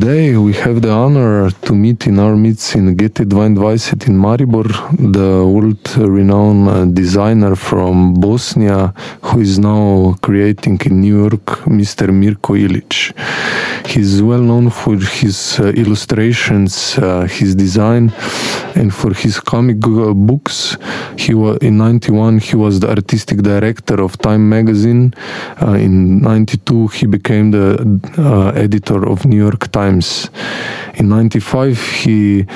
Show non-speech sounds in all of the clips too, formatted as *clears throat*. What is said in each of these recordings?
today we have the honor to meet in our midst in Geti 22 in Maribor, the world-renowned uh, designer from Bosnia who is now creating in New York, Mr. Mirko Ilic. He's well known for his uh, illustrations, uh, his design, and for his comic uh, books. He was in '91. He was the artistic director of Time magazine. Uh, in '92, he became the uh, editor of New York Times. In '95, he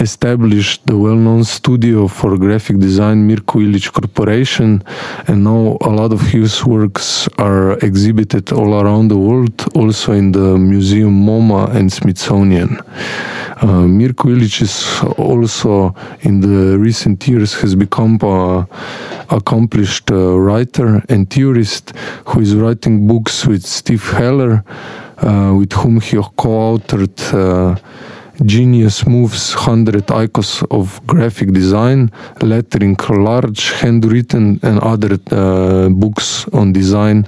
established the well-known studio for graphic design Mirko Ilic Corporation, and now a lot of his works are exhibited all around the world, also in the Museum MoMA and Smithsonian. Uh, Mirko Ilic is also in the recent years has become a accomplished uh, writer and theorist who is writing books with Steve Heller, uh, with whom he co-authored uh, Genius Moves 100 Icons of Graphic Design, lettering, large, handwritten, and other uh, books on design.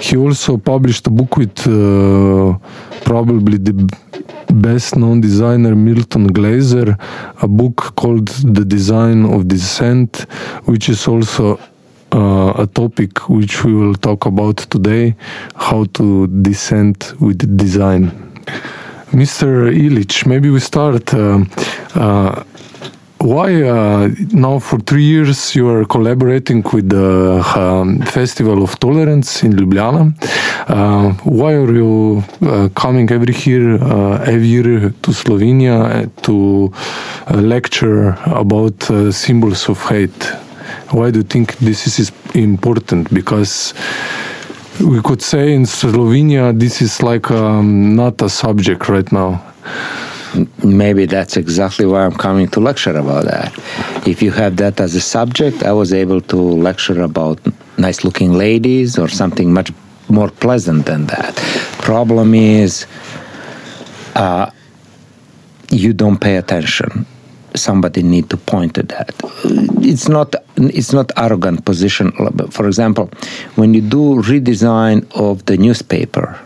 He also published a book with uh, probably the best known designer Milton Glaser, a book called The Design of Dissent, which is also uh, a topic which we will talk about today how to dissent with design. Mr. Ilic, maybe we start. Uh, uh, why uh, now for three years you are collaborating with the um, Festival of Tolerance in Ljubljana? Uh, why are you uh, coming every year, uh, every year to Slovenia to lecture about symbols of hate? Why do you think this is important? Because we could say in Slovenia this is like um, not a subject right now. Maybe that's exactly why I'm coming to lecture about that. If you have that as a subject, I was able to lecture about nice looking ladies or something much more pleasant than that. Problem is, uh, you don't pay attention somebody need to point to that. It's not it's not arrogant position. For example, when you do redesign of the newspaper,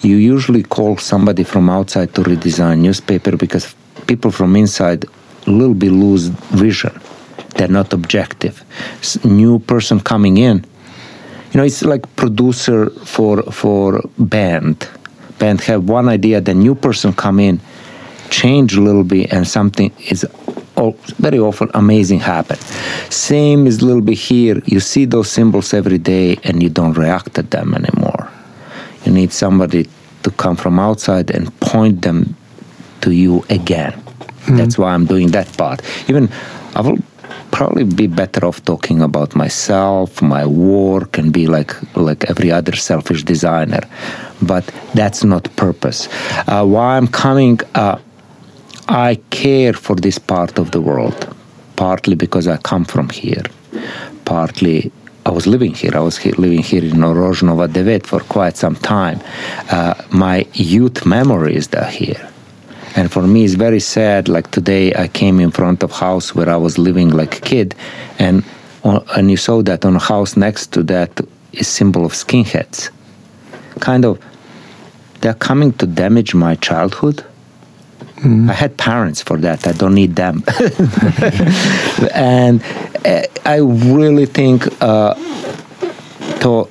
you usually call somebody from outside to redesign newspaper because people from inside a little bit lose vision. They're not objective. New person coming in, you know, it's like producer for for band. Band have one idea, the new person come in, change a little bit, and something is very often amazing happen. Same is a little bit here. You see those symbols every day and you don't react to them anymore. You need somebody to come from outside and point them to you again. Mm-hmm. That's why I'm doing that part. Even I will probably be better off talking about myself, my work, and be like like every other selfish designer. But that's not purpose. Uh, why I'm coming. Uh, I care for this part of the world, partly because I come from here, partly I was living here. I was here, living here in Orožnova Devet for quite some time. Uh, my youth memories are here. And for me, it's very sad. Like today, I came in front of house where I was living like a kid, and and you saw that on a house next to that is symbol of skinheads. Kind of, they're coming to damage my childhood Mm. I had parents for that. I don't need them. *laughs* and uh, I really think uh, to,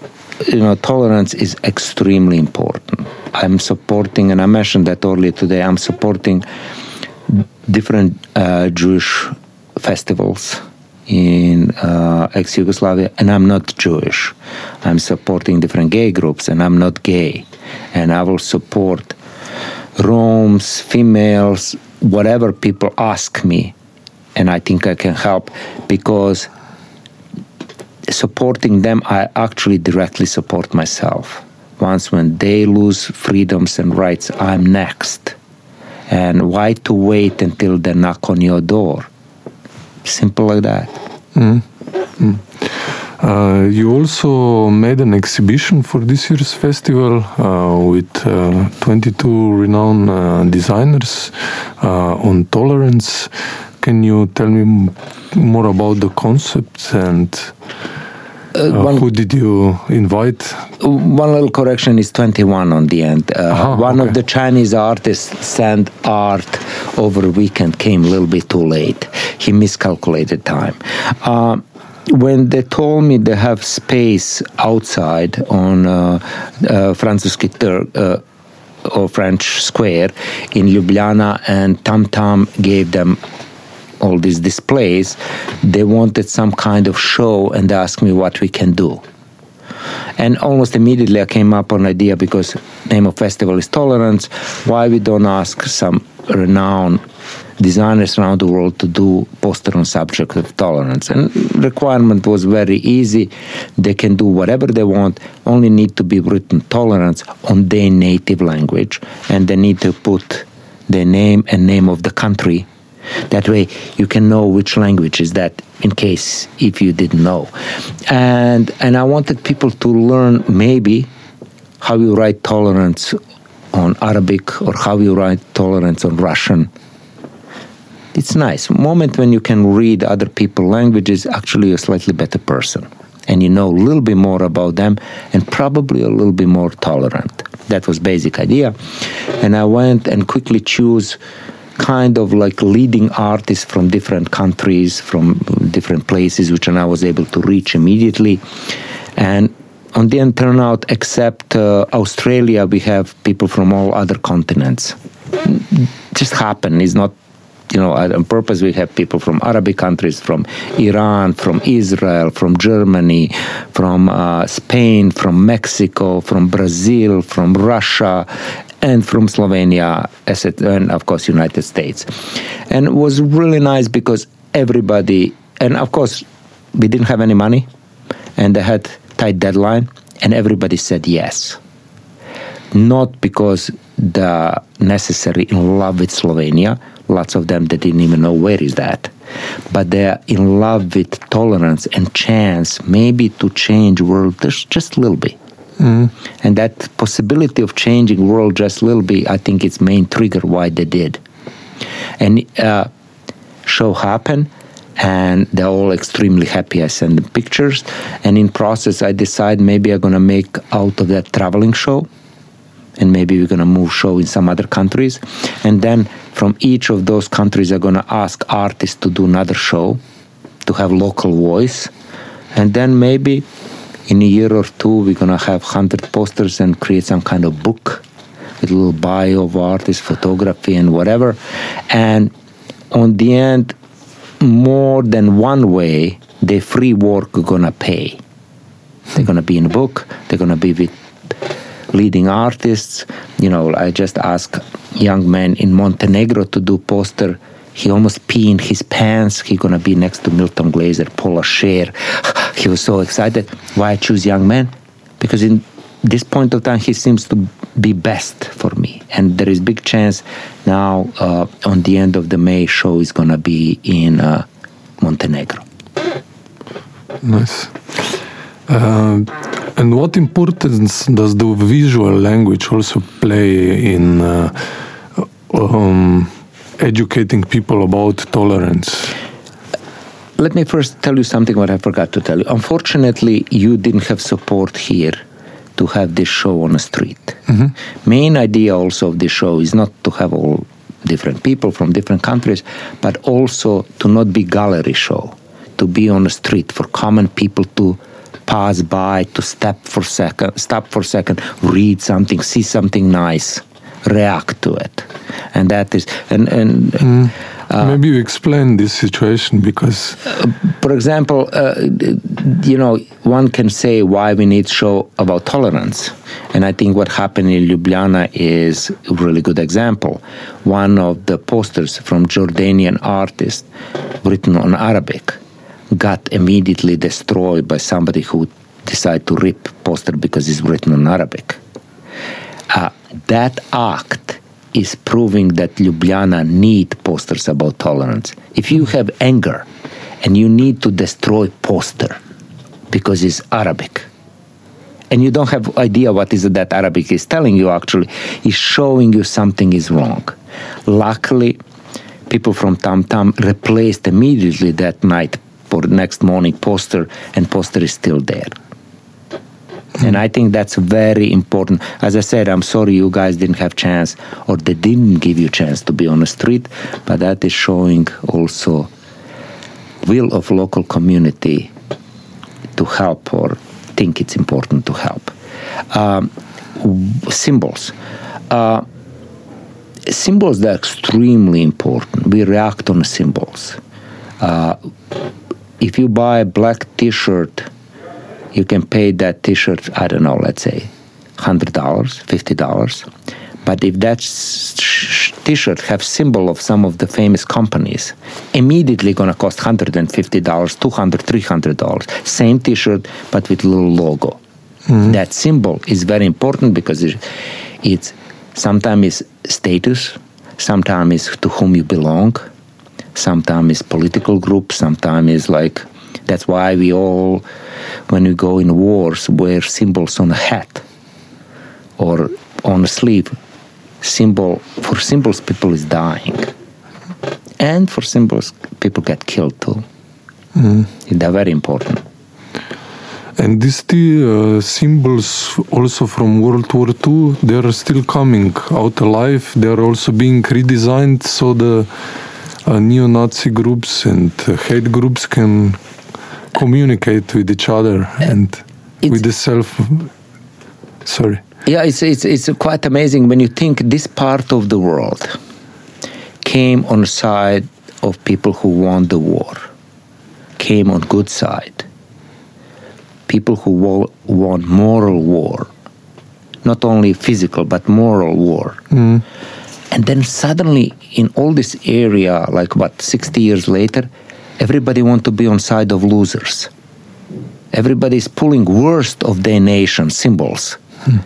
you know tolerance is extremely important. I'm supporting, and I mentioned that earlier today. I'm supporting different uh, Jewish festivals in uh, ex Yugoslavia, and I'm not Jewish. I'm supporting different gay groups, and I'm not gay. And I will support Roms, females, whatever people ask me, and I think I can help because supporting them, I actually directly support myself. Once when they lose freedoms and rights, I'm next. And why to wait until they knock on your door? Simple like that. Mm. Mm. Uh, you also made an exhibition for this year's festival uh, with uh, 22 renowned uh, designers uh, on tolerance. Can you tell me more about the concept and Uh, one, who did you invite? One little correction is 21 on the end. One okay. of the Chinese artists sent art over a weekend, came a little bit too late. He miscalculated time. Uh, when they told me they have space outside on uh, uh, uh, or French Square in Ljubljana, and Tam Tam gave them all these displays, they wanted some kind of show and asked me what we can do. And almost immediately I came up on idea because name of festival is tolerance. Why we don't ask some renowned designers around the world to do poster on subject of tolerance and requirement was very easy they can do whatever they want only need to be written tolerance on their native language and they need to put their name and name of the country that way you can know which language is that in case if you didn't know. And and I wanted people to learn maybe how you write tolerance on Arabic or how you write tolerance on Russian. It's nice. Moment when you can read other people's languages, actually you're a slightly better person. And you know a little bit more about them and probably a little bit more tolerant. That was basic idea. And I went and quickly choose kind of like leading artists from different countries, from different places, which I was able to reach immediately. And on the end turnout, except uh, Australia, we have people from all other continents. Just happen. It's not you know, on purpose, we have people from Arabic countries, from Iran, from Israel, from Germany, from uh, Spain, from Mexico, from Brazil, from Russia, and from Slovenia, and of course United States. And it was really nice because everybody, and of course we didn't have any money, and they had tight deadline, and everybody said yes. Not because the necessary in love with Slovenia. Lots of them they didn't even know where is that, but they're in love with tolerance and chance, maybe to change world just just a little bit. Mm. And that possibility of changing world just a little bit, I think it's main trigger why they did. And uh, show happened, and they're all extremely happy. I send them pictures, and in process, I decide maybe I'm gonna make out of that traveling show, and maybe we're gonna move show in some other countries, and then from each of those countries, I'm gonna ask artists to do another show, to have local voice, and then maybe in a year or two we're gonna have 100 posters and create some kind of book with a little bio of artists photography and whatever. And on the end more than one way the free work gonna pay. They're gonna be in a book they're gonna be with leading artists you know i just asked young man in montenegro to do poster he almost peed in his pants. He gonna be next to Milton Glaser, Paula Scher. *sighs* he was so excited. Why I choose young man? Because in this point of time, he seems to be best for me, and there is big chance now uh, on the end of the May show is gonna be in uh, Montenegro. Nice. Uh, and what importance does the visual language also play in? Uh, um, educating people about tolerance? Let me first tell you something what I forgot to tell you. Unfortunately, you didn't have support here to have this show on the street. Mm-hmm. Main idea also of this show is not to have all different people from different countries, but also to not be gallery show, to be on the street for common people to pass by, to step for second, stop for a second, read something, see something nice react to it. And that is and and mm. uh, maybe you explain this situation because uh, for example uh, you know one can say why we need show about tolerance. And i think what happened in ljubljana is a really good example. One of the posters from jordanian artist written on arabic got immediately destroyed by somebody who decided to rip poster because it's written in arabic uh, that act is proving that Ljubljana need posters about tolerance. If you have anger and you need to destroy poster because it's Arabic, and you don't have idea what is that Arabic is telling you actually, is showing you something is wrong. Luckily, people from Tam Tam replaced immediately that night up or next morning poster and poster is still there. And I think that's very important. As I said, I'm sorry you guys didn't have chance or they didn't give you chance to be on the street, but that is showing also will of local community to help or think it's important to help. Um, symbols. Uh, symbols are extremely important. We react on symbols. Uh, if you buy a black T-shirt you can pay that t-shirt i don't know let's say $100 $50 but if that t-shirt have symbol of some of the famous companies immediately going to cost $150 $200 $300 same t-shirt but with little logo. Mm-hmm. that symbol is very important because it, it's sometimes is status sometimes is to whom you belong sometimes is political group sometimes is like that's why we all, when we go in wars, wear symbols on a hat or on a sleeve. Symbol for symbols, people is dying, and for symbols, people get killed too. Mm. They're very important. And these uh, symbols, also from World War II, they are still coming out alive. They are also being redesigned so the neo-Nazi groups and uh, hate groups can communicate with each other and with the self. Sorry. Yeah, it's, it's, it's quite amazing when you think this part of the world came on the side of people who won the war, came on good side, people who won moral war, not only physical but moral war. Mm. And then suddenly, in all this area, like what, 60 years later, everybody want to be on side of losers. Everybody is pulling worst of their nation symbols. Hmm.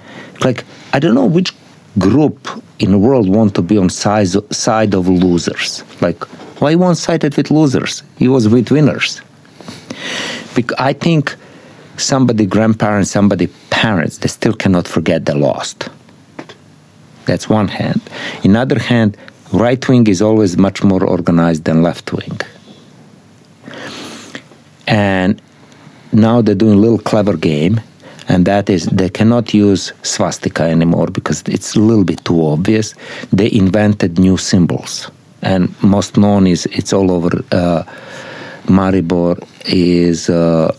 Like I don't know which group in the world want to be on side side of losers. Like why one sided with losers? He was with winners. Because I think somebody grandparents, somebody parents, they still cannot forget the lost. That's one hand. In other hand, right wing is always much more organized than left wing. And now they're doing a little clever game, and that is they cannot use swastika anymore because it's a little bit too obvious. They invented new symbols, and most known is it's all over. Uh, Maribor is uh,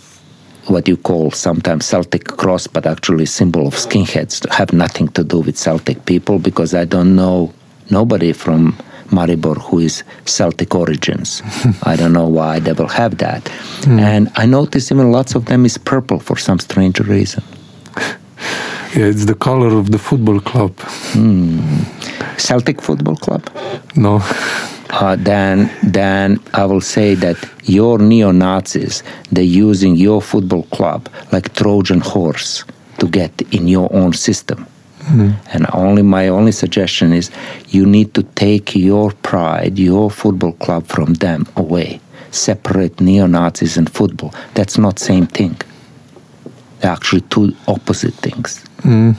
what you call sometimes Celtic cross, but actually symbol of skinheads. Have nothing to do with Celtic people because I don't know nobody from Maribor who is Celtic origins. *laughs* I don't know why they will have that. Mm. And I notice even lots of them is purple for some strange reason. *laughs* Yeah, it's the color of the football club. Mm. Celtic football club? No. Uh, then, then I will say that your neo Nazis they're using your football club like Trojan horse to get in your own system. Mm. And only my only suggestion is you need to take your pride, your football club from them away. Separate neo Nazis and football. That's not same thing. They're actually two opposite things. Mm.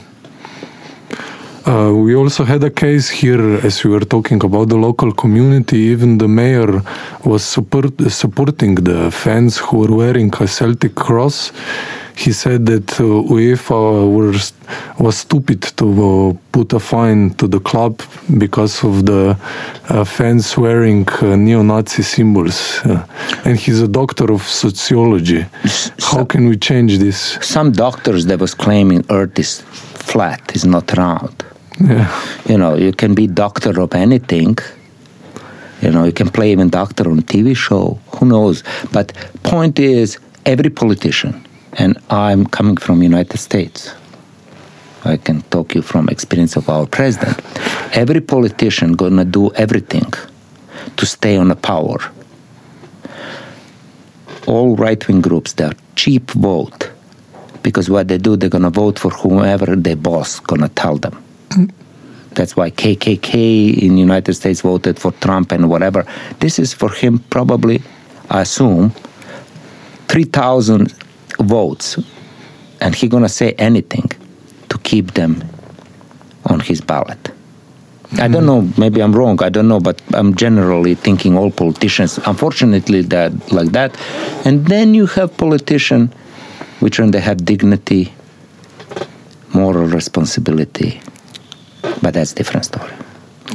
Uh, we also had a case here, as we were talking about the local community. Even the mayor was support, supporting the fans who were wearing a Celtic cross he said that uh, UEFA was, was stupid to uh, put a fine to the club because of the uh, fans wearing uh, neo-Nazi symbols. Uh, and he's a doctor of sociology. How can we change this? Some doctors that was claiming Earth is flat, is not round. *laughs* You know, you can be doctor of anything. You know, you can play even doctor on TV show. Who knows? But point is, every politician and I'm coming from United States. I can talk you from experience of our president. Every politician gonna do everything to stay on the power. All right-wing groups, they're cheap vote because what they do, they're gonna vote for whomever their boss gonna tell them. That's why KKK in United States voted for Trump and whatever. This is for him probably, I assume, 3,000 votes and he's going to say anything to keep them on his ballot I don't know. Maybe I'm wrong. I don't know, but I'm generally thinking all politicians. Unfortunately, that like that. And then you have politicians, which when they have dignity, moral responsibility, but that's different story.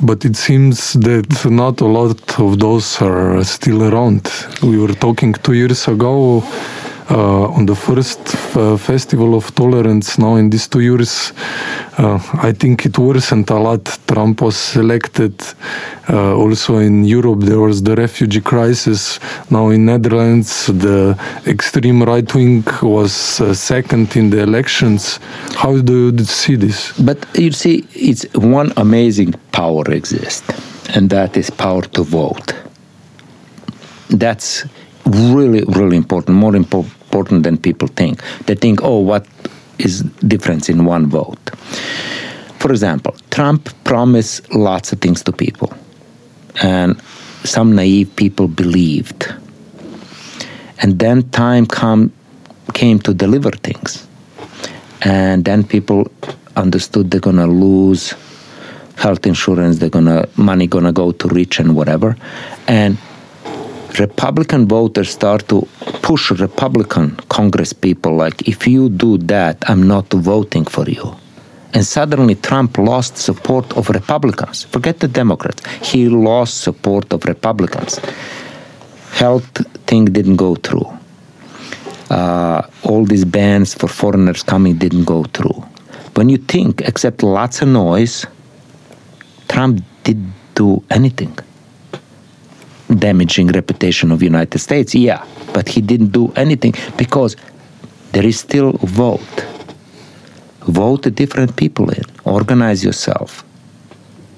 But it seems that not a lot of those are still around. We were talking two years ago uh, on the first uh, festival of tolerance now in these two years uh, i think it worsened a lot. Trump was elected uh, also in europe there was the refugee crisis. Now in netherlands the extreme right wing was uh, second in the elections. How do you see this? But you see it's one amazing power exists and that is power to vote. That's really, really important, more impo- important than people think. They think, oh, what is difference in one vote? For example, Trump promised lots of things to people, and some naive people believed. And then time come, came to deliver things. And then people understood they're gonna lose health insurance, they're gonna money gonna go to rich and whatever. And Republican voters start to push Republican Congress people like, if you do that, I'm not voting for you. And suddenly Trump lost support of Republicans. Forget the Democrats. He lost support of Republicans. Health thing didn't go through. Uh, all these bans for foreigners coming didn't go through. When you think, except lots of noise, Trump didn't do anything damaging reputation of United States? Yeah, but he didn't do anything because there is still vote. Vote the different people in. Organize yourself.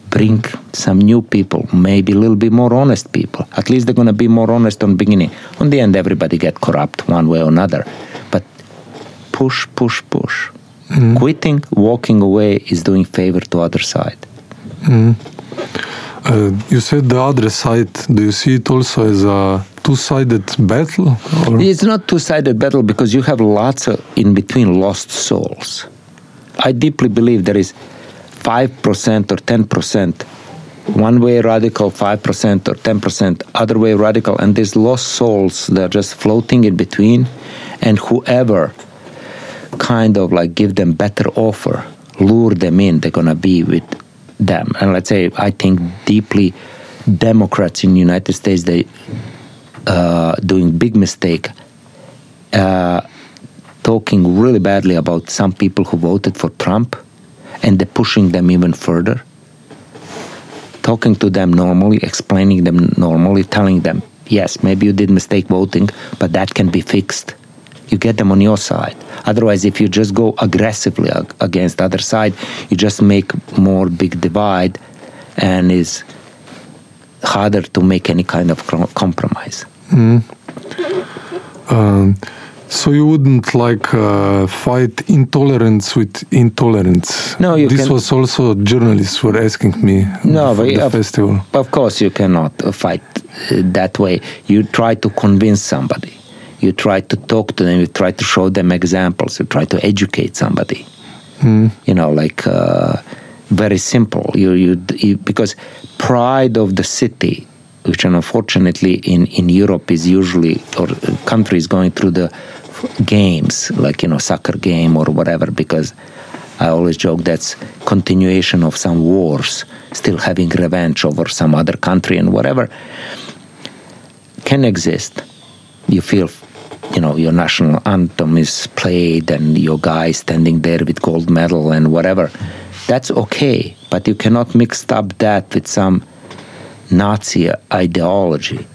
Bring some new people, maybe a little bit more honest people. At least they're going to be more honest on the beginning. On the end, everybody get corrupt one way or another. But push, push, push. Mm. Quitting, walking away is doing favor to other side. Mm. Uh, you said the other side. Do you see it also as a two-sided battle? Or? It's not two-sided battle because you have lots of in between lost souls. I deeply believe there is five percent or ten percent one way radical, 5% or 10%, other way radical, and these lost souls, they're just floating in between. And whoever kind of like give them better offer, lure them in, they're gonna be with them. And let's say I think deeply Democrats in the United States they uh, doing big mistake uh, talking really badly about some people who voted for Trump and they're pushing them even further. Talking to them normally, explaining them normally, telling them, yes, maybe you did mistake voting, but that can be fixed you get them on your side. Otherwise, if you just go aggressively against the other side, you just make more big divide, and it's harder to make any kind of compromise. Mm. Um, so you wouldn't like uh, fight intolerance with intolerance. No, you. This can... was also journalists were asking me. No, but the of, festival. Of course, you cannot fight uh, that way. You try to convince somebody you try to talk to them, you try to show them examples, you try to educate somebody. Mm. You know, like uh, very simple. You, you, you, because pride of the city, which unfortunately in, in Europe is usually, or countries going through the games, like, you know, soccer game or whatever, because I always joke that's continuation of some wars, still having revenge over some other country and whatever, can exist. You feel you know your national anthem is played and your guy standing there with gold medal and whatever. That's okay but you cannot mix up that with some nazi ideology.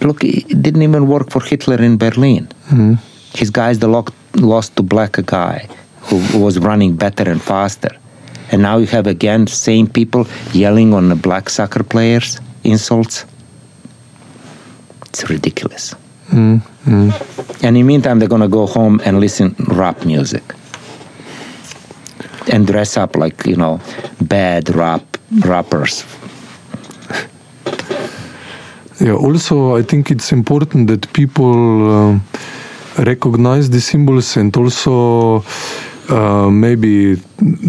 Look it didn't even work for hitler in berlin. Mm-hmm. his guys the lost to black guy who was running better and faster. And now you have again same people yelling on the black soccer players insults? It's ridiculous Mm, mm. And in the meantime, they're going to go home and listen rap music and dress up like you know bad rap rappers. yeah. Also, I think it's important that people uh, recognize the symbols and also uh, maybe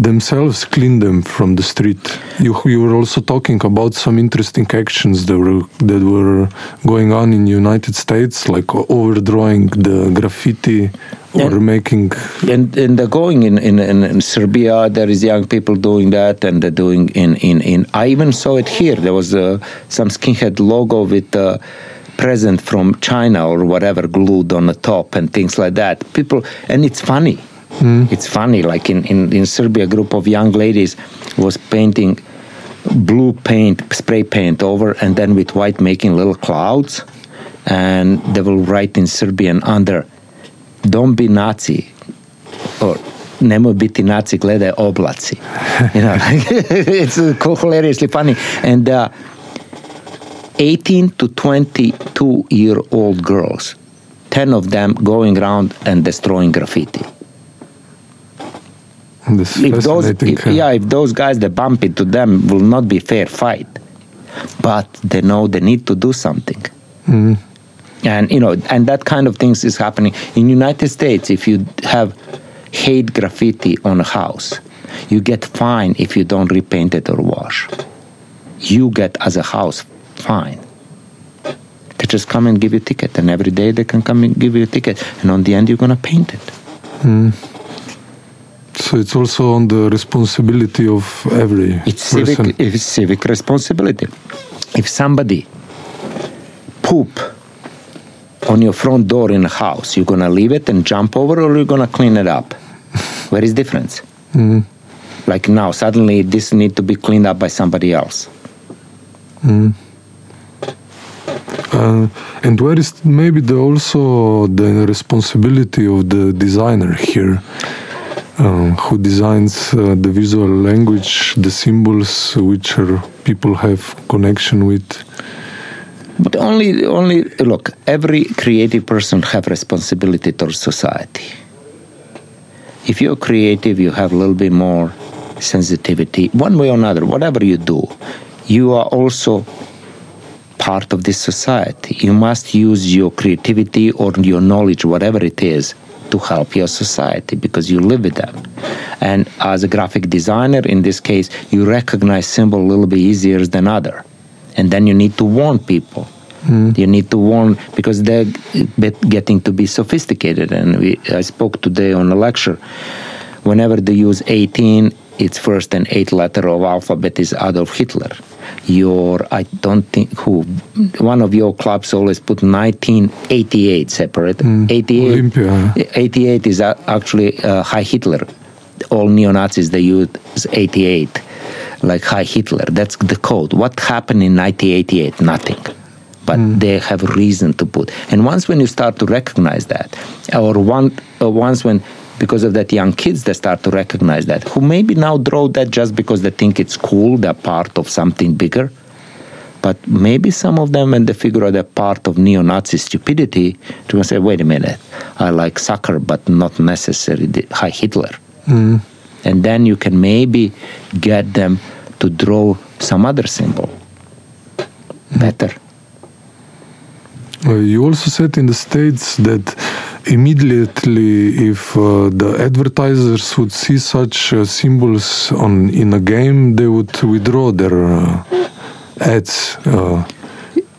themselves clean them from the street. You, you were also talking about some interesting actions that were that were going on in the United States, like overdrawing the graffiti or And- making. And, and they're going in, in, in, in Serbia, there is young people doing that, and they're doing in, in, in I even saw it here. There was uh, some skinhead logo with a present from China or whatever glued on the top and things like that. People, and it's funny. It's funny. Like in, in, in Serbia, a group of young ladies was painting blue paint, spray paint over, and then with white making little clouds. And they will write in Serbian under, don't be Nazi, or nemoj biti Nazi, gledaj oblaci. *laughs* You know, *laughs* it's hilariously funny. And uh, 18 to 22 year old girls, 10 of them going around and destroying graffiti. This If those, if, yeah, if those guys that bump into them will not be fair fight, but they know they need to do something. Mm-hmm. And you know, and that kind of things is happening in United States. If you have hate graffiti on a house, you get fine if you don't repaint it or wash. You get as a house fine. They just come and give you a ticket, and every day they can come and give you a ticket, and on the end you're gonna paint it. Mm-hmm. So it's also on the responsibility of every It's person. civic, it's civic responsibility. If somebody poop on your front door in a house, you're gonna leave it and jump over, or you're gonna clean it up. *laughs* Where is difference? Like now, suddenly this need to be cleaned up by somebody else. Uh, and where is maybe the also the responsibility of the designer here, uh, who designs uh, the visual language, the symbols which people have connection with. But only, only look. Every creative person have responsibility towards society. If you're creative, you have a little bit more sensitivity, one way or another. Whatever you do, you are also part of this society. You must use your creativity or your knowledge, whatever it is, to help your society because you live with them. And as a graphic designer, in this case, you recognize symbol a little bit easier than other. And then you need to warn people. Hmm. You need to warn because they're getting to be sophisticated. And we, I spoke today on a lecture. Whenever they use 18, its first and eighth letter of alphabet is Adolf Hitler. Your, I don't think who, one of your clubs always put 1988 separate. 88, Olympia. 88 is actually uh, Heil Hitler. All neo Nazis they use 88, like Heil Hitler. That's the code. What happened in 1988? Nothing. But they have reason to put. And once when you start to recognize that, or one, uh, once when because of that young kids they start to recognize that, who maybe now draw that just because they think it's cool, they're part of something bigger. But maybe some of them, when they figure out they're part of neo-Nazi stupidity, they're going to say, wait a minute, I like soccer, but not necessarily Heil Hitler. And then you can maybe get them to draw some other symbol. Better. Uh, you also said in the States that immediately, if uh, the advertisers would see such uh, symbols on in a game, they would withdraw their uh, ads. Uh,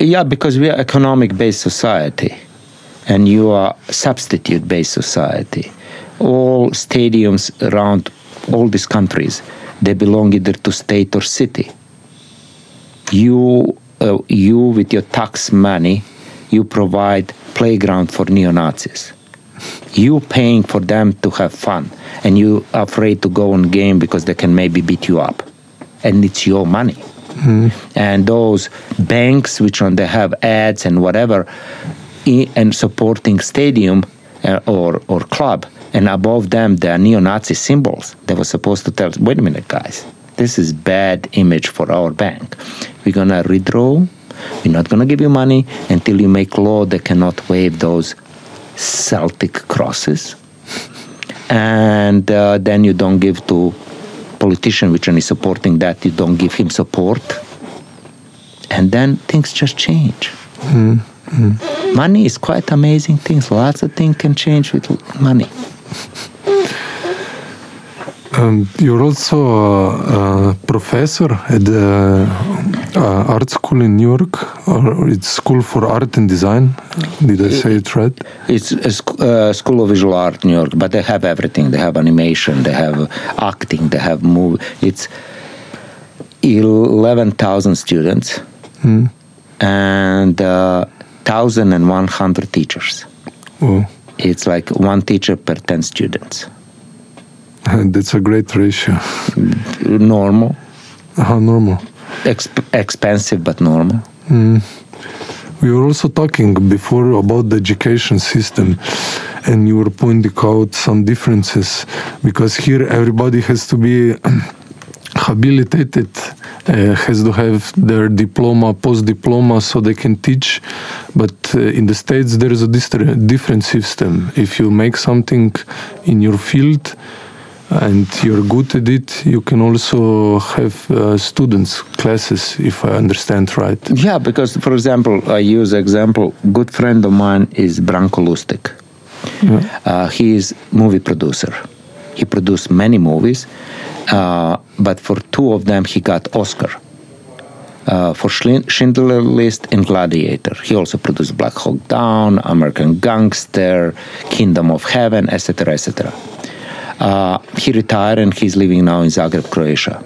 Yeah, because we are economic-based society, and you are substitute-based society. All stadiums around all these countries, they belong either to state or city. You, uh, you with your tax money, you provide playground for neo-Nazis. You paying for them to have fun, and you afraid to go on game because they can maybe beat you up, and it's your money. And those banks which on they have ads and whatever and supporting stadium uh, or or club. And above them there are neo-nazi symbols. They were supposed to tell wait a minute guys. This is bad image for our bank. We're gonna redraw we're not gonna give you money until you make law they cannot wave those celtic crosses. And uh, then you don't give to politician which is supporting that you don't give him support. And then things just change. Money is quite amazing things. Lots of things can change with money. Um, you're also a, a professor at the uh, art school in New York, or it's School for Art and Design. Did I say it right? It's a sc- uh, School of Visual Art, New York, but they have everything. They have animation, they have acting, they have movie. It's eleven thousand students and uh, thousand and one hundred teachers. Oh, It's like one teacher per ten students. And that's a great ratio. Normal, How normal. Exp- expensive but normal. We were also talking before about the education system, and you were pointing out some differences because here everybody has to be *clears throat* habilitated, uh, has to have their diploma, post diploma, so they can teach. But uh, in the States, there is a different system. If you make something in your field, and you're good at it, you can also have uh, students, classes, if I understand right. Yeah, because for example, I use example. Good friend of mine is Branko Lustig. Uh, he is movie producer. He produced many movies, uh, but for two of them he got Oscar. Uh, for Schindler List and Gladiator. He also produced Black Hawk Down, American Gangster, Kingdom of Heaven, etc., etc. Uh, he retired and he's living now in Zagreb, Croatia.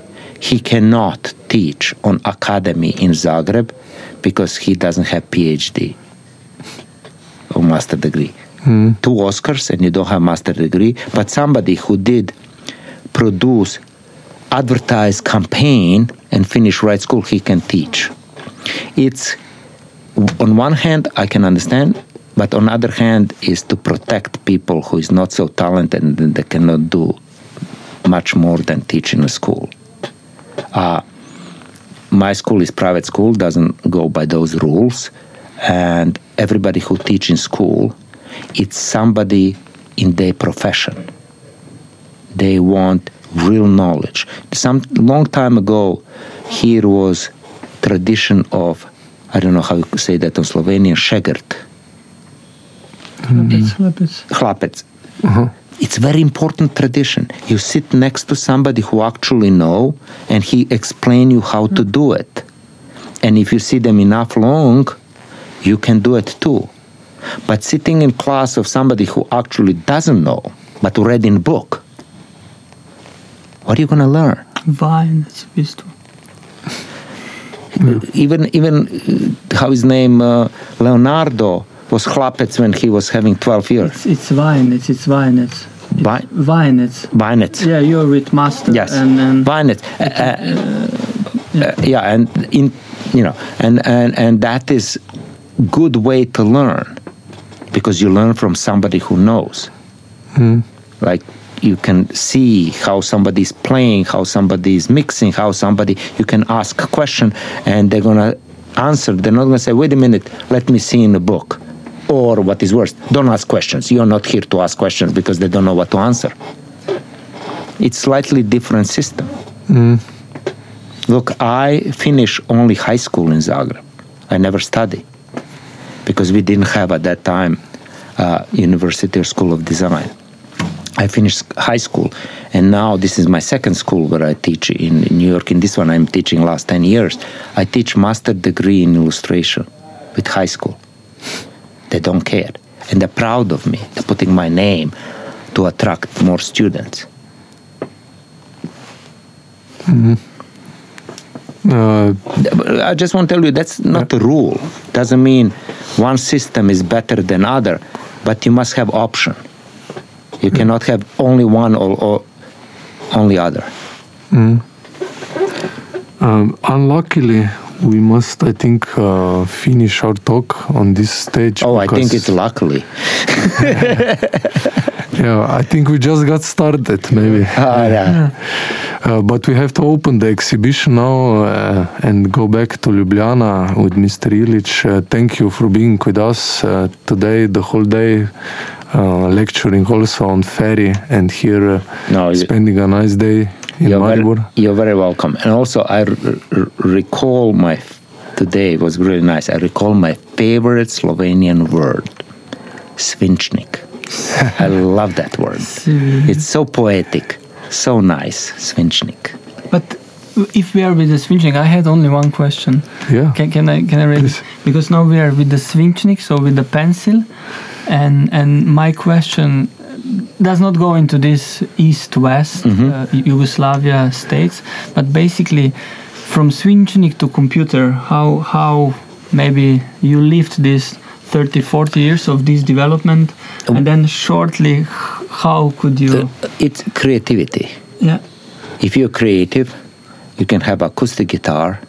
He cannot teach on academy in Zagreb because he doesn't have PhD or master degree. Two Oscars and you don't have master degree, but somebody who did produce advertise campaign and finish right school, he can teach. It's on one hand I can understand, but on the other hand is to protect people who is not so talented and they cannot do much more than teach in a school. Uh, my school is private school, doesn't go by those rules, and everybody who teach in school, it's somebody in their profession. They want real knowledge. Some long time ago, here was tradition of I don't know how you say that in Slovenian, šegrt, It's habits. chlapec. It's very important tradition. You sit next to somebody who actually know, and he explain you how to do it. And if you see them enough long, you can do it too. But sitting in class of somebody who actually doesn't know, but read in book, what are you going to learn? Wine, it's wisdom. even even uh, how his name uh, Leonardo was chlapec when he was having 12 years. It's, it's wine, it's, it's wine, it's, it's Wine? wine, it's, Bainet. yeah, you're with master. Yes, And, and Bainet. Uh, uh, uh, yeah, and in you know, and and and that is good way to learn because you learn from somebody who knows. Like you can see how somebody is playing, how somebody is mixing, how somebody you can ask a question and they're gonna answer. They're not gonna say, "Wait a minute, let me see in the book." Or what is worse, don't ask questions. You're not here to ask questions because they don't know what to answer. It's slightly different system. Look, I finished only high school in Zagreb. I never studied because we didn't have at that time uh, university or school of design. I finished high school, and now this is my second school where I teach in, in New York. In this one, I'm teaching last ten years. I teach master degree in illustration with high school. They don't care, and they're proud of me. They're putting my name to attract more students. Uh, I just want to tell you that's not a rule. Doesn't mean one system is better than other, but you must have option. You cannot have only one or, or only other. Um, unluckily, we must, I think, uh, finish our talk on this stage. Oh, I think it's luckily. *laughs* Yeah, I think we just got started, maybe. Ah, yeah. *laughs* Uh, but we have to open the exhibition now uh, and go back to Ljubljana with Mr. Ilic. Uh, thank you for being with us uh, today, the whole day, uh, lecturing also on ferry and here uh, No, spending a nice day in You're very, you're very welcome. And also, I recall my today was really nice. I recall my favorite Slovenian word, svinčnik. *laughs* I love that word. It's so poetic. So nice, svinčnik. But if we are with the svinčnik, I had only one question. Yeah. Can, can I can I read? Please. Because now we are with the svinčnik, so with the pencil, and and my question does not go into this east-west uh, Yugoslavia states, but basically from Svinčnik to computer, how how maybe you lived this 30, 40 years of this development, and then shortly, how could you? It's creativity. yeah. If you're creative, you can have acoustic guitar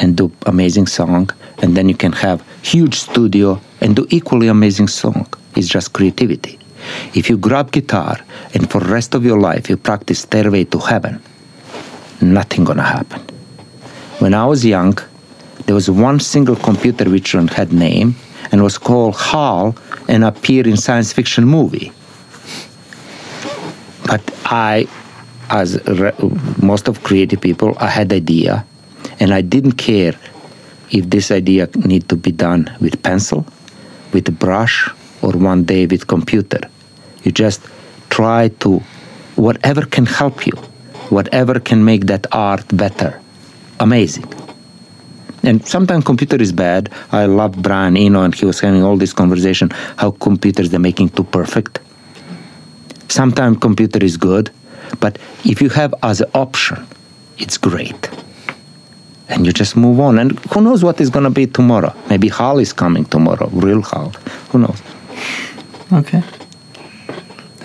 and do amazing song, and then you can have huge studio and do equally amazing song. It's just creativity. If you grab guitar and for rest of your life you practice Stairway to Heaven, nothing gonna happen. When I was young, there was one single computer which had name and was called HAL and appeared in science fiction movie. But I, as re- most of creative people, I had idea, and I didn't care if this idea need to be done with pencil, with a brush, or one day with computer. You just try to whatever can help you, whatever can make that art better, amazing. And sometimes computer is bad. I love Brian Eno, and he was having all this conversation how computers they're making too perfect. Sometimes computer is good, but if you have as an option, it's great. And you just move on. And who knows what is going to be tomorrow? Maybe Hal is coming tomorrow, real Hal. Who knows? Okay.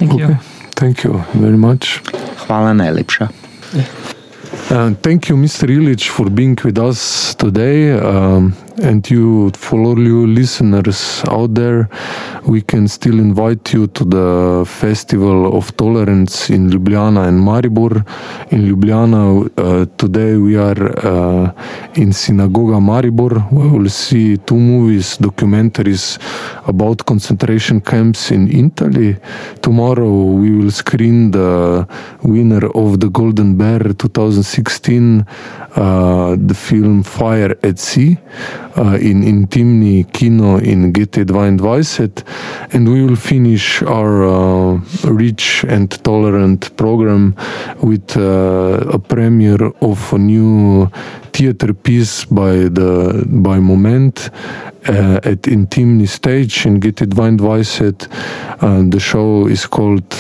Thank you. Okay. Thank you very much. Hvala najlepša. Uh, thank you, Mr. Illich, for being with us today. Um, and you, for all you listeners out there, we can still invite you to the Festival of Tolerance in Ljubljana and Maribor. In Ljubljana, uh, today we are uh, in Synagoga Maribor. We will see two movies, documentaries about concentration camps in Italy. Tomorrow we will screen the winner of the Golden Bear 2016, uh, the film Fire at Sea, in Intimni Kino in GT22, and we will finish our uh, rich and tolerant program with uh, a premiere of a new theater piece by the by Moment uh, at Intimni stage in GT22. Uh, the show is called.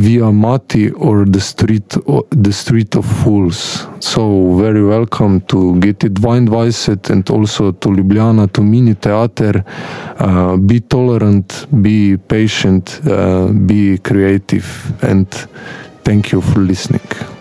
Via Mati or the street the street of fools. So very welcome to Get It Weinweiset and also to Ljubljana to Mini Theater. Uh, be tolerant, be patient, uh, be creative, and thank you for listening.